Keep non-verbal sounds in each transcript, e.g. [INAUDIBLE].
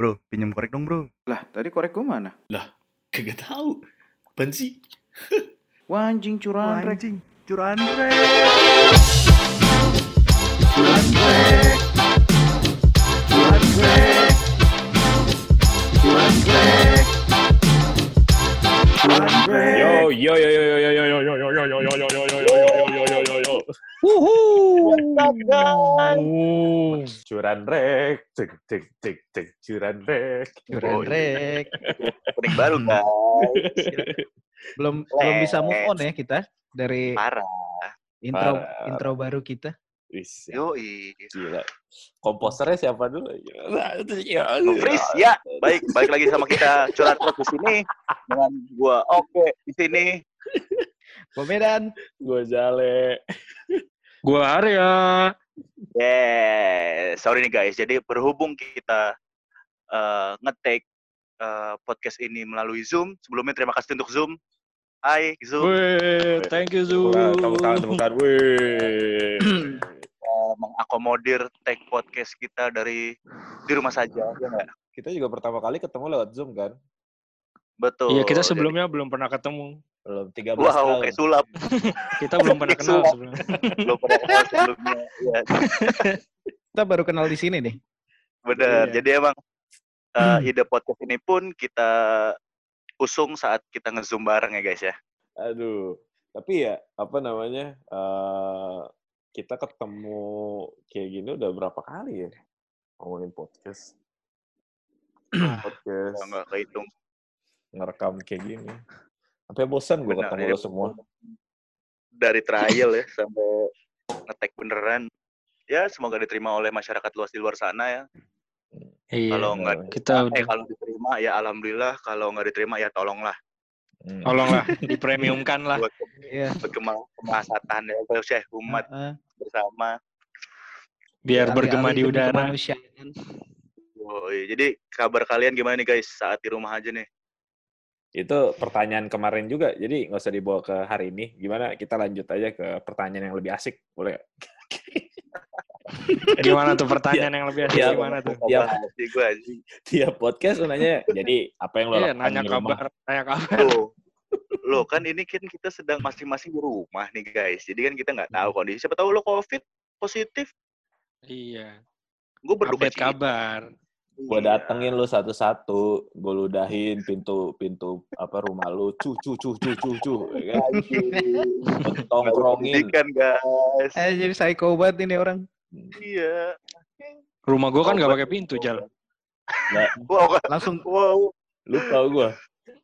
Bro, pinjam korek dong bro. Lah, tadi korek gue mana? Kagak tahu. Apaan sih? Wah, [LAUGHS] anjing curahan rek. Anjing, curahan rek. Curahan rek. Wuhu. Curan rek, cek cek cek cek curan rek. Keren rek. Kuning baru guys. Belum belum bisa move on ya kita dari Parah. intro Parah. intro baru kita. Wis, Yoi. gila. Komposernya siapa dulu? Ya, Fris, ya. Baik, balik lagi sama kita curhat terus di sini dengan gua. Oke, di sini. Pemedan. Gue jale. Gua Arya. Yes. Sorry nih guys. Jadi berhubung kita eh, nge-take eh, podcast ini melalui Zoom. Sebelumnya terima kasih untuk Zoom. Hai Zoom. Wih, thank you Zu. Tepuk tangan, tepuk tangan. Wih. [CLEARS THROAT] Eh, mengakomodir take podcast kita dari di rumah saja. Ya nggak? Kita juga pertama kali ketemu lewat Zoom kan? Betul. Iya, kita Jadi- sebelumnya belum pernah ketemu. Belum 13 Wow, tahun. kayak sulap. [LAUGHS] Kita belum pernah kenal sebelumnya. [LAUGHS] Belum pernah kenal sebelumnya. Iya, [LAUGHS] Kita baru kenal di sini nih. Bener. Iya. Jadi emang uh, ide podcast ini pun kita usung saat kita nge-zoom bareng ya guys ya. Aduh, tapi ya apa namanya? eh kita ketemu kayak gini udah berapa kali ya ngomongin podcast? podcast nggak kehitung. ngerekam kayak gini. Sampai bosan gue ketemu ya. lo semua. Dari trial ya sampai ngetek beneran. Ya semoga diterima oleh masyarakat luas di luar sana ya. Iya. Kalau nggak kita eh udah kalau diterima ya alhamdulillah. Kalau nggak diterima ya tolonglah Hmm. tolonglah [LAUGHS] dipremiumkan lah. buat Iya. buat kema- kemaslahatan ya Syekh umat Heeh. bersama. Biar Alih-alih bergema di udara. Woi, jadi kabar kalian gimana nih guys saat di rumah aja nih? Itu pertanyaan kemarin juga, jadi nggak usah dibawa ke hari ini. Gimana kita lanjut aja ke pertanyaan yang lebih asik, boleh? [LAUGHS] Gimana tuh pertanyaan yang lebih asik gimana tuh? Anjing. Tiap podcast nanya, jadi apa yang lo Iya, lakukan nanya di rumah? kabar, nanya kabar. Loh, loh kan ini kan kita sedang masing-masing di rumah nih guys. Jadi kan kita nggak tahu kondisi. Siapa tahu lo COVID positif, Iya. gue berduka Update kabar. Gue Iya. datengin lu satu-satu, gue ludahin pintu pintu apa rumah lu, cu cu cu cu cu cu, ya kan? Tongkrongin. kan guys. Eh jadi psycho banget ini orang. Iya. Rumah gua kan nggak pakai pintu, Jal. Wow, Langsung wow. Lupa gue.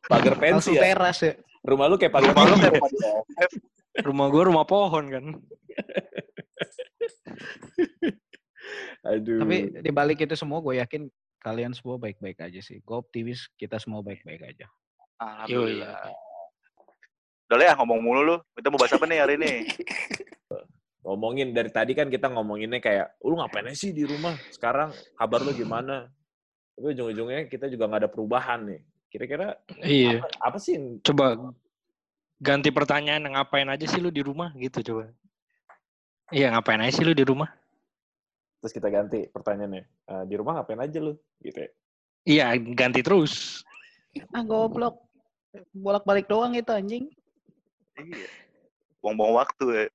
Pagar pensi langsung ya. teras ya. Rumah lu kayak pagar Rumah lu kayak Rumah gua rumah pohon kan. [LAUGHS] Aduh. Tapi di balik itu semua gue yakin kalian semua baik-baik aja sih. Gue optimis kita semua baik-baik aja. Alhamdulillah. Udah lah ya ngomong mulu lu. Kita mau bahas apa nih hari ini? [LAUGHS] ngomongin dari tadi kan kita ngomonginnya kayak, lu ngapain aja sih di rumah? Sekarang kabar lu gimana? Tapi ujung-ujungnya kita juga nggak ada perubahan nih. Kira-kira Iya. apa, apa sih Coba ganti pertanyaan ngapain aja sih lu di rumah gitu coba. Iya, ngapain aja sih lu di rumah? Terus kita ganti pertanyaannya "Eh, di rumah ngapain aja lu gitu ya Iya, ganti terus. Ah goblok. Bolak-balik doang itu anjing. Iya. Buang-buang waktu ya.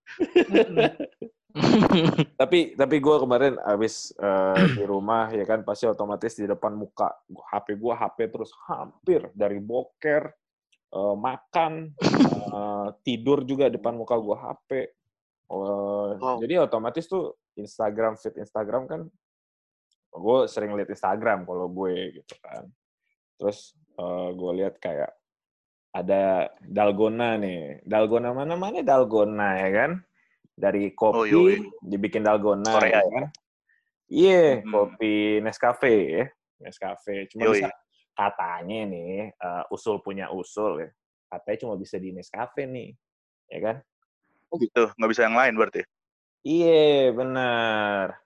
[LAUGHS] tapi tapi gue kemarin abis eh, di rumah ya kan pasti otomatis di depan muka gua- HP gue HP terus hampir dari boker eh, makan eh, tidur juga depan muka gue HP Eh, Wow. jadi otomatis tuh Instagram feed Instagram kan gue sering lihat Instagram kalau gue gitu kan. Terus gue lihat kayak ada dalgona nih. Dalgona mana mana dalgona ya kan? Dari Oh, kopi yoi. dibikin dalgona Korea ya ya? kan? Iya Hmm. kopi Nescafe ya. Nescafe. Cuma bisa katanya nih eh, usul punya usul ya. Katanya cuma bisa di Nescafe nih ya kan Oh gitu, nggak bisa yang lain berarti. Iya, bener.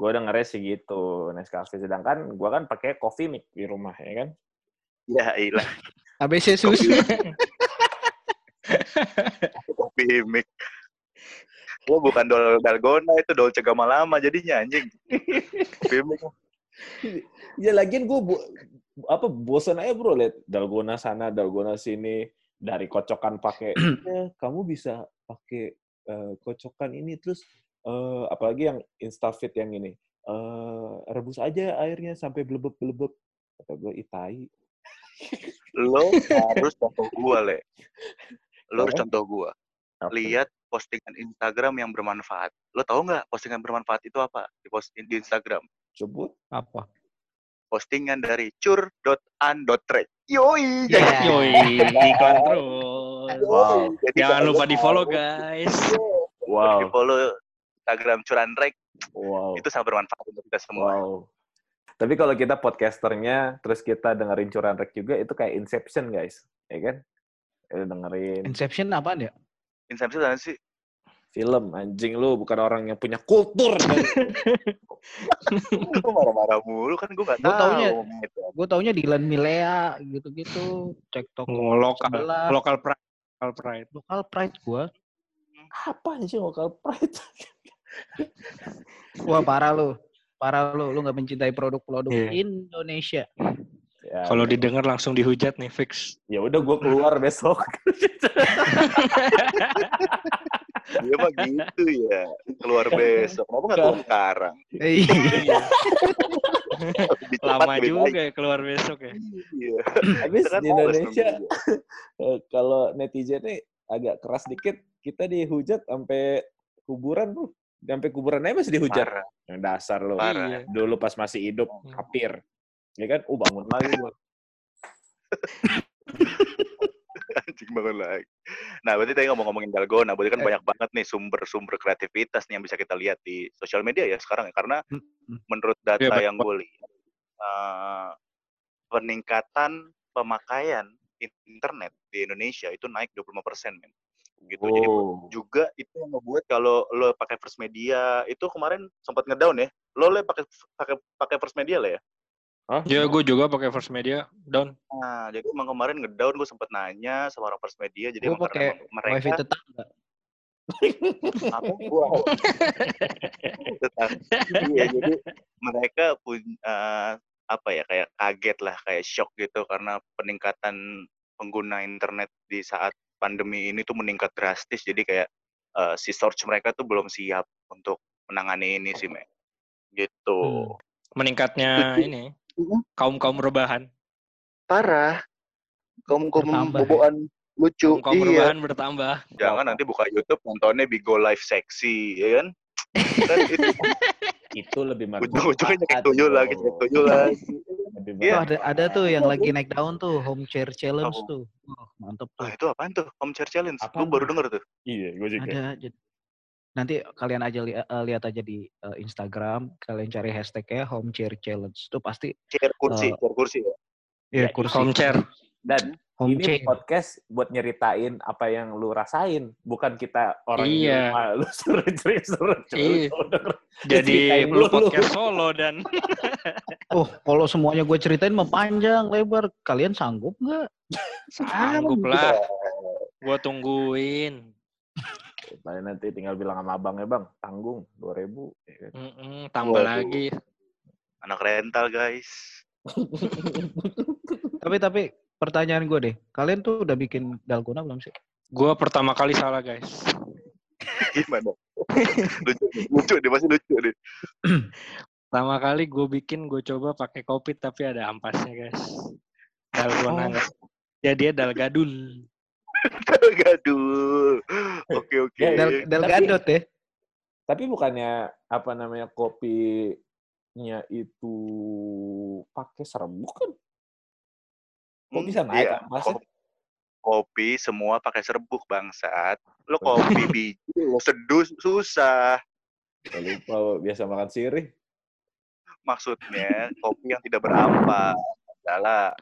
Gue dengernya sih gitu, Nescafe. Sedangkan gue kan pakai coffee mix di rumah, ya kan? Ya ilah, ABC susu. kopi mic. Gua bukan dol dalgona itu dolce gamalama jadinya anjing. Kopi mic. ya lagian gue apa bosan aja bro lihat dalgona sana dalgona sini dari kocokan pakai "Ya, [CLEARS THROAT] kamu bisa pakai eh, kocokan ini terus eh, apalagi yang instafit yang ini eh, rebus aja airnya sampai belebep belebep kata gue itai Lo harus contoh gua, Le. Lo harus contoh gua. Apa? Lihat postingan Instagram yang bermanfaat. Lo tahu nggak postingan bermanfaat itu apa di post di Instagram? Sebut. Apa? Postingan dari cur.an.trade. Yoi. Ya. Yoi, iklan terus. Wow. Jadi Jangan lupa di follow mau guys. Wow. Di follow Instagram curanrek Wow. itu sangat bermanfaat untuk kita semua. Wow. Tapi kalau kita podcasternya, terus kita dengerin curan rek juga, itu kayak Inception, guys. Ya kan? Ya, dengerin Inception apaan ya? Inception apa sih? film. Anjing lu, bukan orang yang punya kultur. [LAUGHS] Lu marah-marah mulu kan gue gak Gua tahu. taunya-. Gue taunya Dylan Milea gitu-gitu. Cek toko Oh, lokal, lokal pride. Lokal pride. Lokal pride gue. Apa sih local pride? [LAUGHS] Wah parah lu. Parah lu. Lu gak mencintai produk-produk Iya. Indonesia. Ya, Kalau didengar langsung dihujat nih fix. ya udah gue keluar besok. Dia [LAUGHS] mah gitu ya. Keluar besok. Kenapa gak keluar sekarang? Iya. [LAUGHS] Lebih cepat, Lama lebih juga baik. ya keluar besok ya. Iya. [LAUGHS] Habis kan di Indonesia, [LAUGHS] eh, kalau netizennya agak keras dikit, kita dihujat sampai kuburan, bro. Sampai kuburan aja masih dihujat. Parah. Yang dasar lo. Parah. Iya. Dulu pas masih hidup, Hmm. kapir. Ya kan? Oh, bangun lagi gua. [LAUGHS] Anjing banget lagi. Nah, berarti tadi ngomong-ngomongin Dalgona, berarti kan Eh. banyak banget nih sumber-sumber kreativitas nih yang bisa kita lihat di sosial media ya sekarang ya. Karena Hmm, hmm. menurut data banyak yang gue lihat, eh, peningkatan pemakaian internet di Indonesia itu naik 25% men. Gitu. Jadi Oh. juga itu yang ngebuat kalau lo pakai First Media itu kemarin sempat ngedown ya. Lo le pakai pakai pakai First Media lah ya. Hah? Ya gue juga pakai first media down. Nah, jadi emang kemarin ngedown gue sempat nanya sama orang First Media jadi Gue emang karena pakai mereka wifi tetangga. apa. Tetap. iya jadi mereka punya apa ya kayak kaget lah kayak shock gitu karena peningkatan pengguna internet di saat pandemi ini tuh meningkat drastis jadi kayak eh, si search mereka tuh belum siap untuk menangani ini sih me gitu Meningkatnya Setuju. ini. Kaum kaum rebahan. parah kaum kaum ya? boboan lucu Kaum kaum iya rebahan bertambah. jangan nanti buka YouTube nontonnya Bigo Live Sexy ya kan kan itu [LAUGHS] Itu lebih ujung-ujungnya nyekek bermanfaat, tuyul lagi tuyul [LAUGHS] Iya. Oh, ada ada tuh yang lagi naik daun tuh home chair challenge Apa? tuh. Wah, mantep tuh. Wah itu apaan tuh? Home chair challenge. Apaan Gue baru denger tuh. Iya, gue juga. Ada nanti kalian aja li- eh, lihat aja di eh, Instagram, kalian cari hashtagnya home chair challenge. Itu pasti Chair kursi, Eh, chair kursi ya. ya Ya, kursi Home chair. Dan home ini chair. podcast buat nyeritain apa yang lu rasain, bukan kita orang di Iya. rumah lu [LAUGHS] suruh cerita suruh Iya. cerita. Jadi Ceritain lu dulu. podcast solo dan [LAUGHS] Oh, kalau semuanya gue ceritain mah panjang lebar. Kalian sanggup nggak? sanggup lah. Gua tungguin. Paling nanti tinggal bilang sama abang ya bang, tanggung 2000 ya kan? Mm-mm, tambah Waduh. lagi. Anak rental guys. [LAUGHS] Tapi tapi pertanyaan gue deh, kalian tuh udah bikin dalgona belum sih? Gua pertama kali salah guys. Gimana? lucu, lucu deh, masih lucu deh. [CLEARS THROAT] Pertama kali gue bikin, gue coba pakai kopi tapi ada ampasnya guys. Dalgona enggak. Ya dia dalgadul. [LAUGHS] Gaduh. Oke oke. Ya, Del, Del tapi- Gadot ya? Tapi bukannya apa namanya kopinya itu pakai serbuk kan? Kok bisa naik Iya, ampasnya? ko- Kopi semua pakai serbuk bangsat. Lo kopi biji lo seduh susah. Lupa biasa makan sirih. Maksudnya kopi yang tidak berampas. Adalah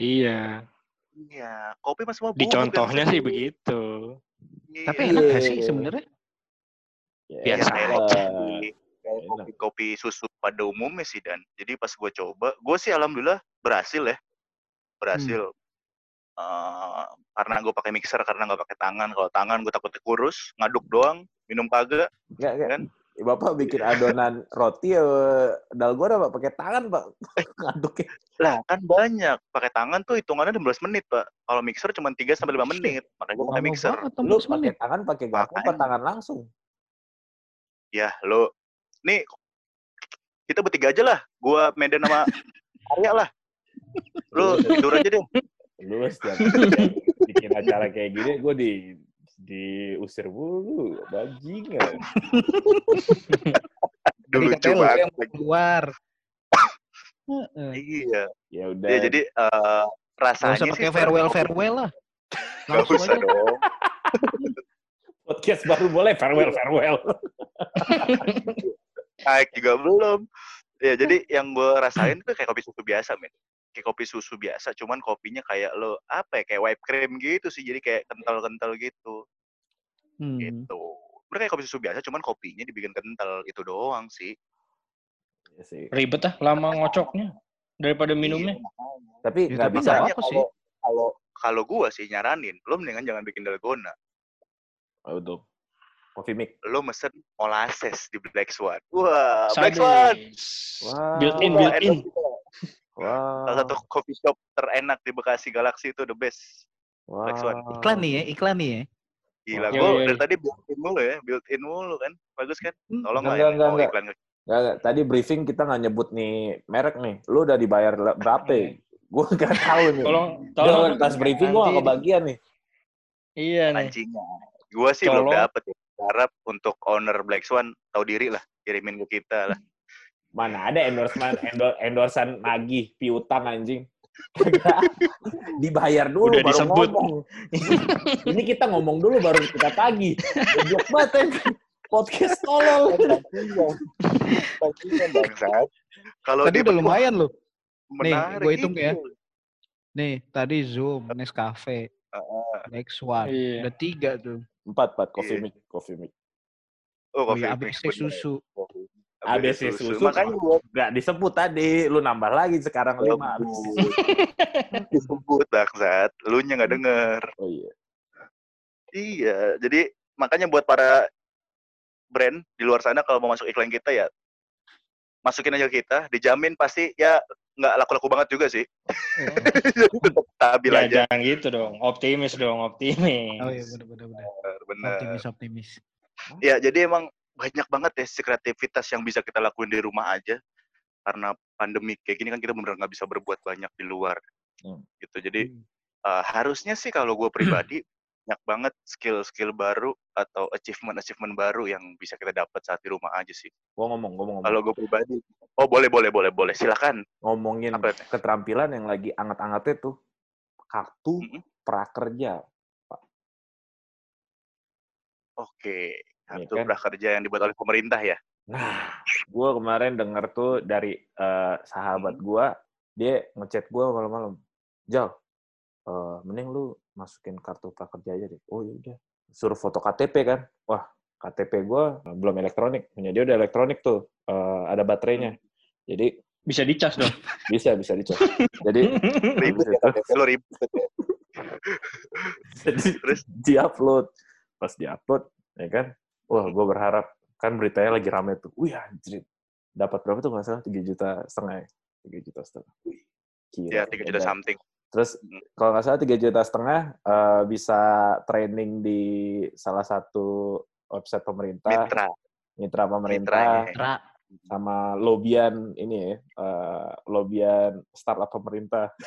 Iya. Iya, kopi mah semua Di bubuk yang contohnya sih begitu. Iya. Tapi enak gak sih sebenarnya? Ya, Biasa kayak enak. kopi, kayak Enak. kopi, kopi susu pada umumnya sih dan jadi pas gue coba gue sih alhamdulillah berhasil ya berhasil Eh, karena gue pakai mixer karena nggak pakai tangan kalau tangan gue takut kurus ngaduk doang minum kagak. Kan? Ya, Bapak bikin adonan roti ya dalgona Pak pakai tangan Pak. [LAUGHS] Ngaduknya. Lah kan banyak. Pakai tangan tuh hitungannya 15 menit, Pak. Kalau mixer cuma 3 sampai 5 menit. Makanya gue pakai mixer. Lu 15 pakai menit. tangan pakai garpu apa tangan langsung? Ya, lo nih kita bertiga aja lah. Gua Medan sama [LAUGHS] Arya lah. Lu tidur aja deh. Lu setiap [LAUGHS] bikin acara kayak gini gue di diusir mulu bajingan. [LAUGHS] Dulu banget. yang keluar. Heeh. Iya. Ya udah. Ya, jadi eh, Gak rasanya usah sih pakai farewell farewell lah. [LAUGHS] Nggak Langsung usah aja. dong. [LAUGHS] podcast baru boleh farewell farewell. Naik juga belum. Ya, jadi yang gue rasain tuh kayak kopi susu biasa, men. Kayak kopi susu biasa, cuman kopinya kayak lo, apa ya, kayak whipped cream gitu sih. Jadi kayak kental-kental gitu. Hmm. Gitu. Udah kayak kopi susu biasa, cuman kopinya dibikin kental. Itu doang sih. Ya sih. Ribet ah, lama ngocoknya daripada minumnya. Iya. Tapi Ya, nggak tapi bisa. apa sih. kalau kalau kalau gue sih nyaranin, lo mendingan jangan bikin dalgona. Oh, Betul. Coffee mix. Lo mesen molasses di Black Swan. Wah, Black Swan. Wah. Built in, built in. Wah. Salah satu coffee shop terenak di Bekasi Galaxy itu the best. Wah. Black Swan. Iklan nih ya, iklan nih ya. Gila, Yo, gue yo, dari yo. tadi built in mulu ya, built in mulu kan. Bagus kan? Hmm. Tolong Enggak, lah ya, enggak, mau enggak. iklan Nggak, nggak. Tadi briefing kita nggak nyebut nih merek nih. Lu udah dibayar berapa? ya? [LAUGHS] Gue nggak tahu nih. Tolong, Tolong tolong. pas briefing gue nggak Nanti- kebagian nih. Iya nih. anjingnya. Gue sih belum Colong. dapet ya. Harap untuk owner Black Swan tahu diri lah, kirimin ke kita lah. Mana ada endorsement endor, endorsan nagih piutang anjing. [LAUGHS] Dibayar dulu Udah baru disebut. ngomong. [LAUGHS] Ini kita ngomong dulu baru kita tagih. Goblok banget ya. Podcast tolol. Kalau Tadi udah lumayan loh. Nih, gua hitung ya. itu. Nih, tadi Zoom, Nescafe, Heeh. Black Swan. Iya. Udah tiga tuh. Empat, empat. Coffee Iya. mix. Coffee mix. Oh, coffee ya, mix, ABC bener. susu. Susu. Makanya gue Nggak disebut tadi. Lu nambah lagi sekarang lima. Abis. [LAUGHS] disebut bangsat. Lu nya nggak denger. Oh iya. Iya, jadi makanya buat para brand di luar sana kalau mau masuk iklan kita ya masukin aja kita, dijamin pasti ya nggak laku-laku banget juga sih. [LAUGHS] Stabil Ya, aja. jangan gitu dong. Optimis dong, optimis. Oh iya, bener bener. Bener. Optimis optimis. Ya, jadi emang banyak banget ya kreativitas yang bisa kita lakuin di rumah aja. Karena pandemi kayak gini kan kita bener nggak bisa berbuat banyak di luar. Hmm. Gitu. Jadi eh, harusnya sih kalau gue [CLEARS THROAT] pribadi banyak banget skill-skill baru atau achievement-achievement baru yang bisa kita dapat saat di rumah aja sih. Gua ngomong, mau ngomong. Kalau gue pribadi, oh boleh boleh boleh boleh silakan. ngomongin Apa itu? keterampilan yang lagi anget-angetnya tuh kartu Mm-mm. prakerja. Oke, Iya kartu kan? prakerja yang dibuat oleh pemerintah ya. Nah, gue kemarin denger tuh dari eh, sahabat Hmm. gua, dia ngechat gua malam-malam, Jal, eh, mending lu masukin kartu prakerja aja deh. Oh yaudah, suruh foto KTP kan. Wah, KTP gua belum elektronik, punya dia udah elektronik tuh, eh, ada baterainya. Jadi Bisa dicas dong. [LAUGHS] bisa bisa dicas. Jadi [LAUGHS] Ribet ya, KTP lo ribet ya. jadi [LAUGHS] Terus? diupload pas diupload ya kan wah gue berharap kan beritanya lagi rame tuh wih anjir dapat berapa tuh nggak salah tiga juta setengah ya tiga juta setengah Wih, gila Ya, tiga juta something. terus Hmm. kalau nggak salah tiga juta setengah eh, bisa training di salah satu website pemerintah Mitra. mitra pemerintah Mitranya. Tra, sama lobian ini ya eh, lobian startup pemerintah [LAUGHS]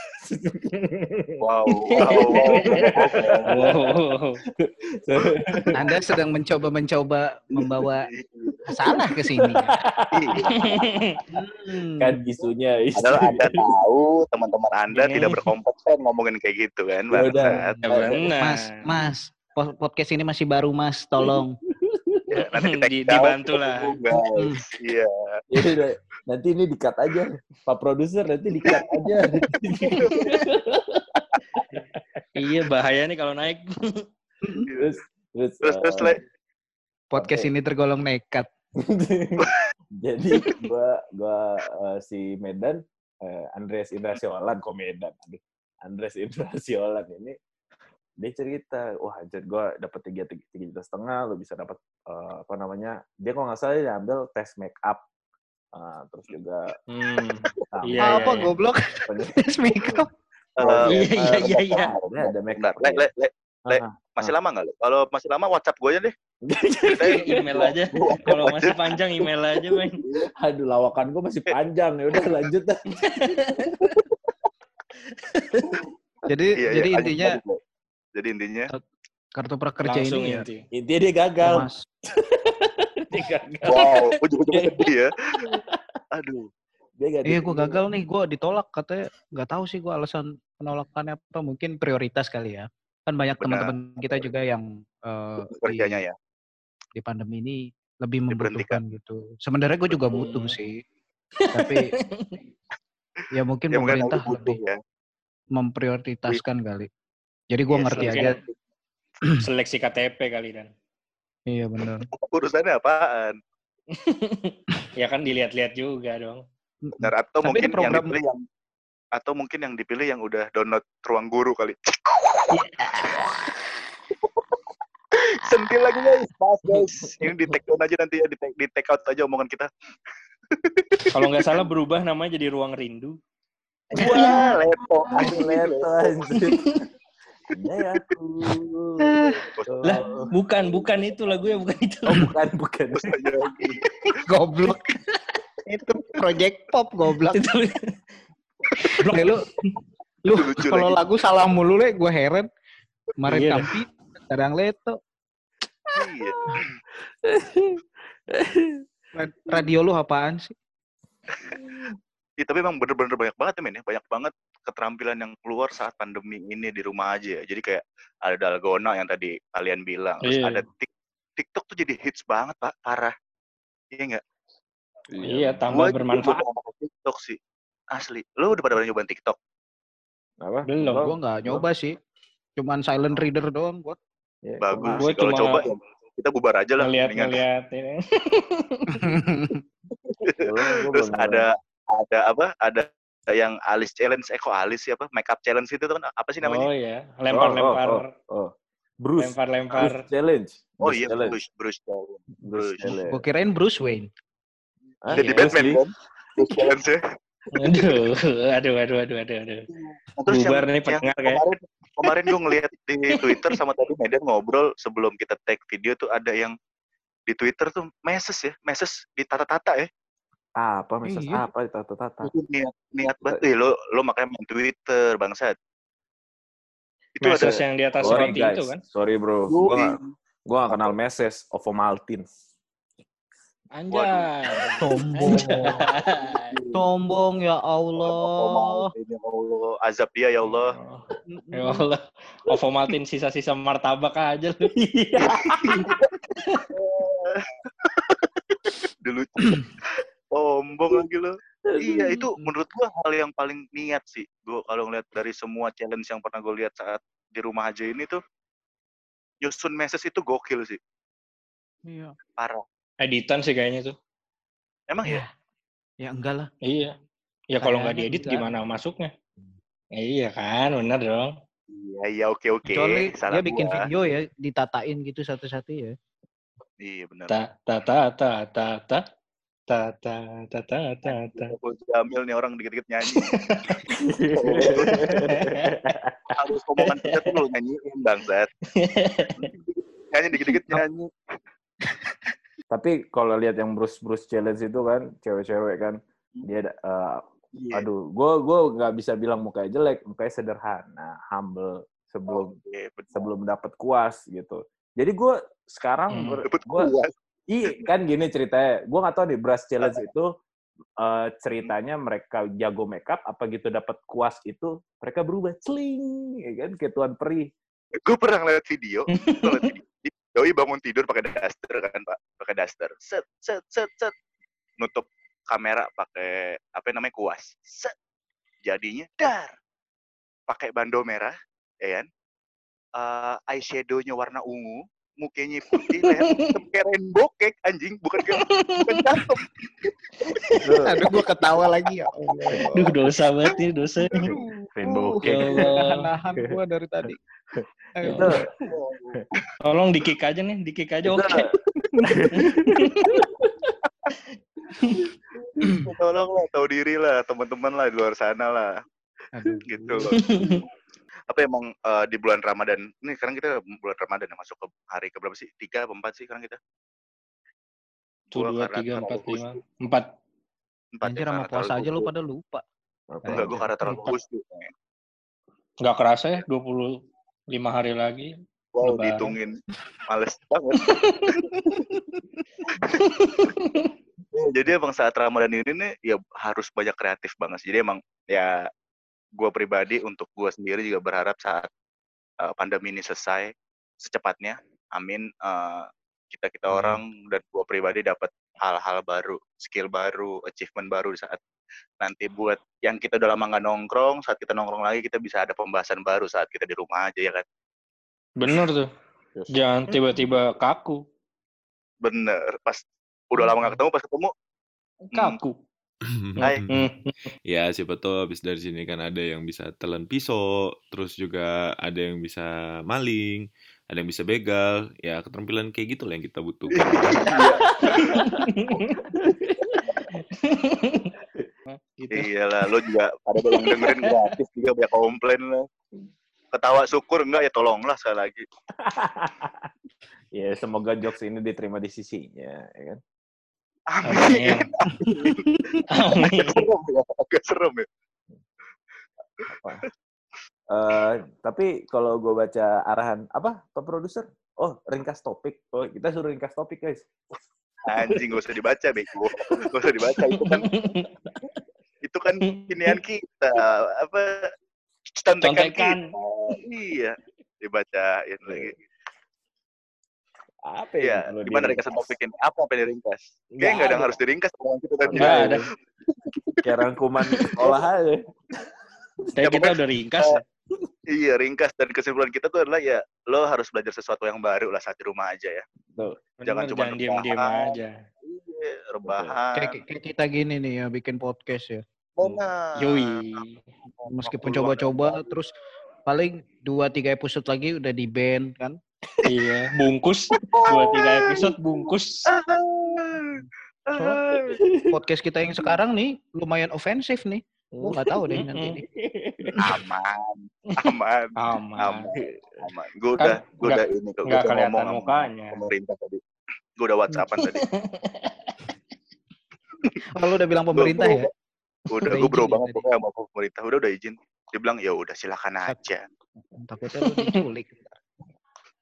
Wow, wow. Anda sedang mencoba-mencoba membawa salah ke sini. Hmm. kan isunya isu. Padahal Anda tahu teman-teman Anda Ini. tidak berkompeten ngomongin kayak gitu kan, Ya udah. bangsat. Ya benar. Mas, Mas, po- podcast ini masih baru, Mas. Tolong. Ya, nanti kita Di- dibantu ke lah. Guys. Iya. Ya nanti ini dikat aja. Pak produser nanti dikat aja. Iya bahaya nih kalau naik. terus terus, Terus terus eh. Podcast ini tergolong nekat. [LAUGHS] jadi gua gua eh, si Medan eh, Andres Indra Siolan kok Medan aduh Andres Indra Siolan ini dia cerita wah anjir gue dapet tiga tiga juta setengah lo bisa dapat eh, apa namanya dia kalau nggak salah dia ambil tes make up Ah, terus juga Hmm. sama Iya, Apa iya. goblok? pen- Tes makeup. Eh, Iya, iya, iya, iya. Dia ada make up le, le, le, le, masih lama nggak lo? Kalau masih lama WhatsApp gue aja deh. [LAUGHS] email aja. [LAUGHS] Kalau masih panjang email aja, men. aduh lawakan gue masih panjang ya udah lanjut dah [LAUGHS] Jadi Iya, jadi iya, intinya. Jadi intinya kartu prakerja Langsung ini ya. inti. intinya dia gagal Mas, [LAUGHS] dia gagal wow, ujung-ujungnya [LAUGHS] sedih ya. Aduh. dia gak iya gue gagal nih, gue ditolak katanya. Nggak tahu sih gue alasan penolakannya apa. Mungkin prioritas kali ya. Kan banyak teman-teman kita juga yang di, Kerjanya ya. di pandemi ini lebih membutuhkan gitu. Sebenarnya gue juga butuh Hmm. sih. [LAUGHS] Tapi ya mungkin Ya mungkin pemerintah aku butuh lebih ya. memprioritaskan kali. Jadi gue Yes, ngerti aja. [CLEARS THROAT] Seleksi KTP kali dan. Iya benar. Urusannya apaan? [LAUGHS] ya kan dilihat-lihat juga dong. Benar atau Tapi mungkin program- yang dipilih yang atau mungkin yang dipilih yang udah download ruang guru kali. [LAUGHS] Sentil lagi guys, pas guys. [LAUGHS] Ini di take down aja nanti ya, di take, di take out aja omongan kita. Kalau nggak salah berubah namanya jadi ruang rindu. Wah, lepo. aduh ya [LAUGHS] Lah, bukan, bukan itu lagunya, bukan itu. oh bukan bukan [LAUGHS] Goblok. itu project pop goblok. itu. Blok lu. Lu Lucu kalau lagu salah mulu le gue heran. Kemarin Iya dah. Kampi, kadang Leto. Iya. Ra- Radio lu apaan sih? Iya, tapi emang bener-bener banyak banget ya, men. ya. Banyak banget keterampilan yang keluar saat pandemi ini di rumah aja ya. Jadi kayak ada dalgona yang tadi kalian bilang. Terus Iya. ada Tik- TikTok tuh jadi hits banget, Pak. Parah. Iya nggak? Iya, tambah Gua juga bermanfaat. TikTok sih. Asli. Lo udah pada nyobain TikTok? apa Belum. Gue nggak nyoba sih. Cuman silent reader doang buat. Ya, Bagus Gua sih. Kalau cuma coba ya kita bubar aja lah. Ngeliat, ngeliat ini. [LAUGHS] belum, gua Terus ada ada apa? Ada yang alis challenge, eh kok alis siapa? Makeup challenge itu kan apa sih namanya? Oh iya, lempar-lempar, Oh, oh, oh. Bruce lempar-lempar. Bruce challenge Oh, Bruce iya, challenge. Bruce, Bruce challenge. Bruce Bruce. challenge Gue kirain Bruce Wayne. Hah? Jadi Iya. Batman kan? Bruce challenge ya. Aduh, aduh, aduh, aduh, aduh, aduh. Nah, terus Bubar yang, nih yang pendengar kayak. kemarin, kemarin gue ngeliat di Twitter sama tadi Medan ngobrol sebelum kita take video tuh ada yang di Twitter tuh message ya, message di tata-tata ya. Apa misal Iya. apa tata-tata Itu niat niat banget. Lo lo makanya main Twitter bangsat. Itu ada yang di atas sorry roti guys itu kan. sorry bro Yoi. gua gak, gua gak kenal meses Ovomaltine Anjay. Sombong. Anjay. Sombong ya Allah. Ya Allah, azab dia ya Allah. Ya Allah. Ovomaltin sisa-sisa martabak aja lu. [LAUGHS] Dulu [CLEARS THROAT] sombong lagi lo. Iya, itu menurut gua hal yang paling niat sih. Gua kalau ngeliat dari semua challenge yang pernah gue lihat saat di rumah aja ini tuh nyusun message itu gokil sih. Iya. Parah. Editan sih kayaknya tuh. Emang ya? Ya enggak lah. Iya. Ya kalau nggak diedit enggak. gimana masuknya? Iya kan, benar dong. Iya, iya oke oke. Kecuali Salah dia bikin gua. video ya, ditatain gitu satu-satu ya. Iya benar. Ta ta ta ta ta ta ta ta ta ta ta ta. Aku Jamil nih orang dikit-dikit nyanyi. [LAUGHS] Harus omongan kita tuh lo nyanyiin bangsat. Nyanyi dikit-dikit nyanyi. tapi kalau lihat yang Bruce Bruce challenge itu kan cewek-cewek kan dia ada- eh, Iya. aduh gue gue nggak bisa bilang mukanya jelek mukanya sederhana humble sebelum Oke, bener. sebelum dapat kuas gitu jadi gue sekarang Hmm. ber- Iya kan gini ceritanya. Gue nggak tahu nih Brush Challenge itu eh, ceritanya mereka jago makeup apa gitu dapat kuas itu mereka berubah celing ya kan kayak tuan peri. Gue pernah ngeliat video. [LAUGHS] Ngeliat video. Doi bangun tidur pakai daster kan pak, pakai daster. Set set set set. Nutup kamera pakai apa namanya kuas. Set. Jadinya dar. Pakai bando merah, ya kan? Eh, eyeshadow-nya warna ungu, mukanya putih, leher hitam kayak rainbow cake anjing, bukan kayak bukan cakep. [LAUGHS] Aduh, gua ketawa lagi ya Allah. Duh dosa banget nih dosa. Rainbow Cake. Ya Allah. Nahan-nahan gua dari tadi. Ayo. Itu Tolong di kick aja nih, di kick aja oke. Tolong lah, tahu diri lah, teman-teman lah di luar sana lah, Aduh. gitu loh. Apa emang eh, di bulan Ramadan, ini sekarang kita bulan Ramadan ya, masuk ke hari ke berapa sih? Tiga apa empat sih sekarang kita? Dua, karena tiga, empat, lima. Empat. Empat Anjir sama karena puasa aja lu pada lupa. apa? Enggak, gue karena terlalu Empat. khusyuk. nih. Nggak kerasa ya, 25 hari lagi. Wow, Lebaran. dihitungin. Males banget. [LAUGHS] Jadi emang saat Ramadan ini nih ya harus banyak kreatif banget sih. Jadi emang ya gue pribadi untuk gue sendiri juga berharap saat uh, pandemi ini selesai secepatnya, amin. kita kita Hmm. orang dan gue pribadi dapat hal-hal baru, skill baru, achievement baru di saat nanti buat yang kita udah lama nggak nongkrong, saat kita nongkrong lagi kita bisa ada pembahasan baru saat kita di rumah aja ya kan. Bener tuh. Yes. Jangan tiba-tiba kaku. Bener, pas udah lama nggak ketemu, pas ketemu Kaku. Hai. [CLEARS THROAT] Hmm. ya siapa tahu habis dari sini kan ada yang bisa telan pisau, terus juga ada yang bisa maling, ada yang bisa begal, ya keterampilan kayak gitu lah yang kita butuhkan. gitu. [LAUGHS] Iyalah, lo juga pada yang dengerin gratis juga banyak komplain lah. Ketawa syukur enggak ya tolonglah sekali lagi. [LAUGHS] Ya semoga jokes ini diterima di sisinya, ya kan? Amin. Amin. Agak serem ya, ya. Apa? Eh, tapi kalau gue baca arahan apa Pak Produser? Oh, ringkas topik. Oh, kita suruh ringkas topik, guys. Anjing gak usah dibaca bego. Gak usah dibaca itu kan itu kan kinian kita apa contekan Contekan. kita. Iya, dibacain lagi. Apa Iya, yang perlu gimana ringkasan diringkas? topik ini? Apa yang diringkas? Nggak Kayaknya nggak ada yang harus diringkas omongan kita tadi. Nggak ada. Kayak rangkuman sekolah aja. [LAUGHS] Tapi Ya, kita udah ringkas. ya. Iya, ringkas dan kesimpulan kita tuh adalah ya lo harus belajar sesuatu yang baru lah saat di rumah aja ya. Tuh. Jangan cuma jangan diem-diem rebahan. aja. Iya, rebahan. Kayak, kayak kita gini nih ya bikin podcast ya. Benar. Yoi. Meskipun coba-coba terus paling dua tiga episode lagi udah di band kan. Iya, bungkus. Dua tiga episode bungkus. Podcast kita yang sekarang nih lumayan ofensif nih. Gua nggak tahu deh nanti nih. aman, aman, Aman. aman, aman. Gue Kan udah, gue udah ini kok, gue Nggak udah kelihatan ngomong mukanya. pemerintah tadi. Gue udah whatsappan tadi. [LAUGHS] Kalau udah bilang pemerintah ya. Udah, Udah gue bro banget pokoknya sama pemerintah. Udah, udah izin. Dia bilang ya udah silakan aja. Takutnya lu diculik.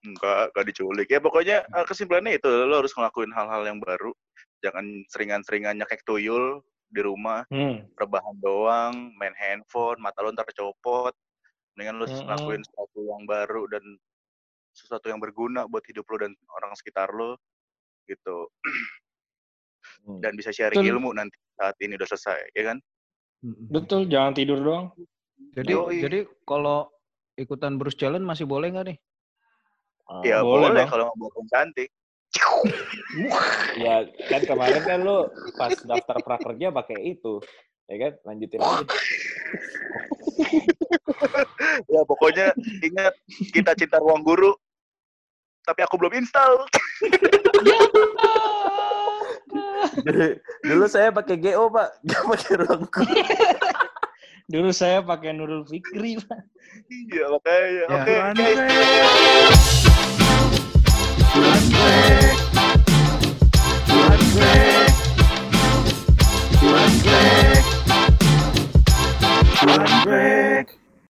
Enggak, enggak diculik. Ya pokoknya eh, kesimpulannya itu lo harus ngelakuin hal-hal yang baru. Jangan seringan-seringan nyekek tuyul di rumah, Hmm. rebahan doang, main handphone, mata lo ntar copot. Mendingan lo Mm-mm. ngelakuin sesuatu yang baru dan sesuatu yang berguna buat hidup lo dan orang sekitar lo gitu. Hmm. Dan bisa sharing Betul. ilmu nanti saat ini udah selesai, ya kan? Betul, jangan tidur doang. Jadi Yoi. jadi kalau ikutan Bruce Challenge masih boleh nggak nih? Ah, Ya boleh boleh, dong. kalau buat yang cantik. ya kan kemarin kan lu pas daftar prakerja pakai itu. Ya kan? Lanjutin aja. Ya pokoknya ingat kita cinta ruang guru. Tapi aku belum install. dulu, dulu saya pakai GO, Pak. Gak pakai ruang guru. [LAUGHS] Dulu saya pakai Nurul Fikri, Iya, makanya. Ya. Oke, break.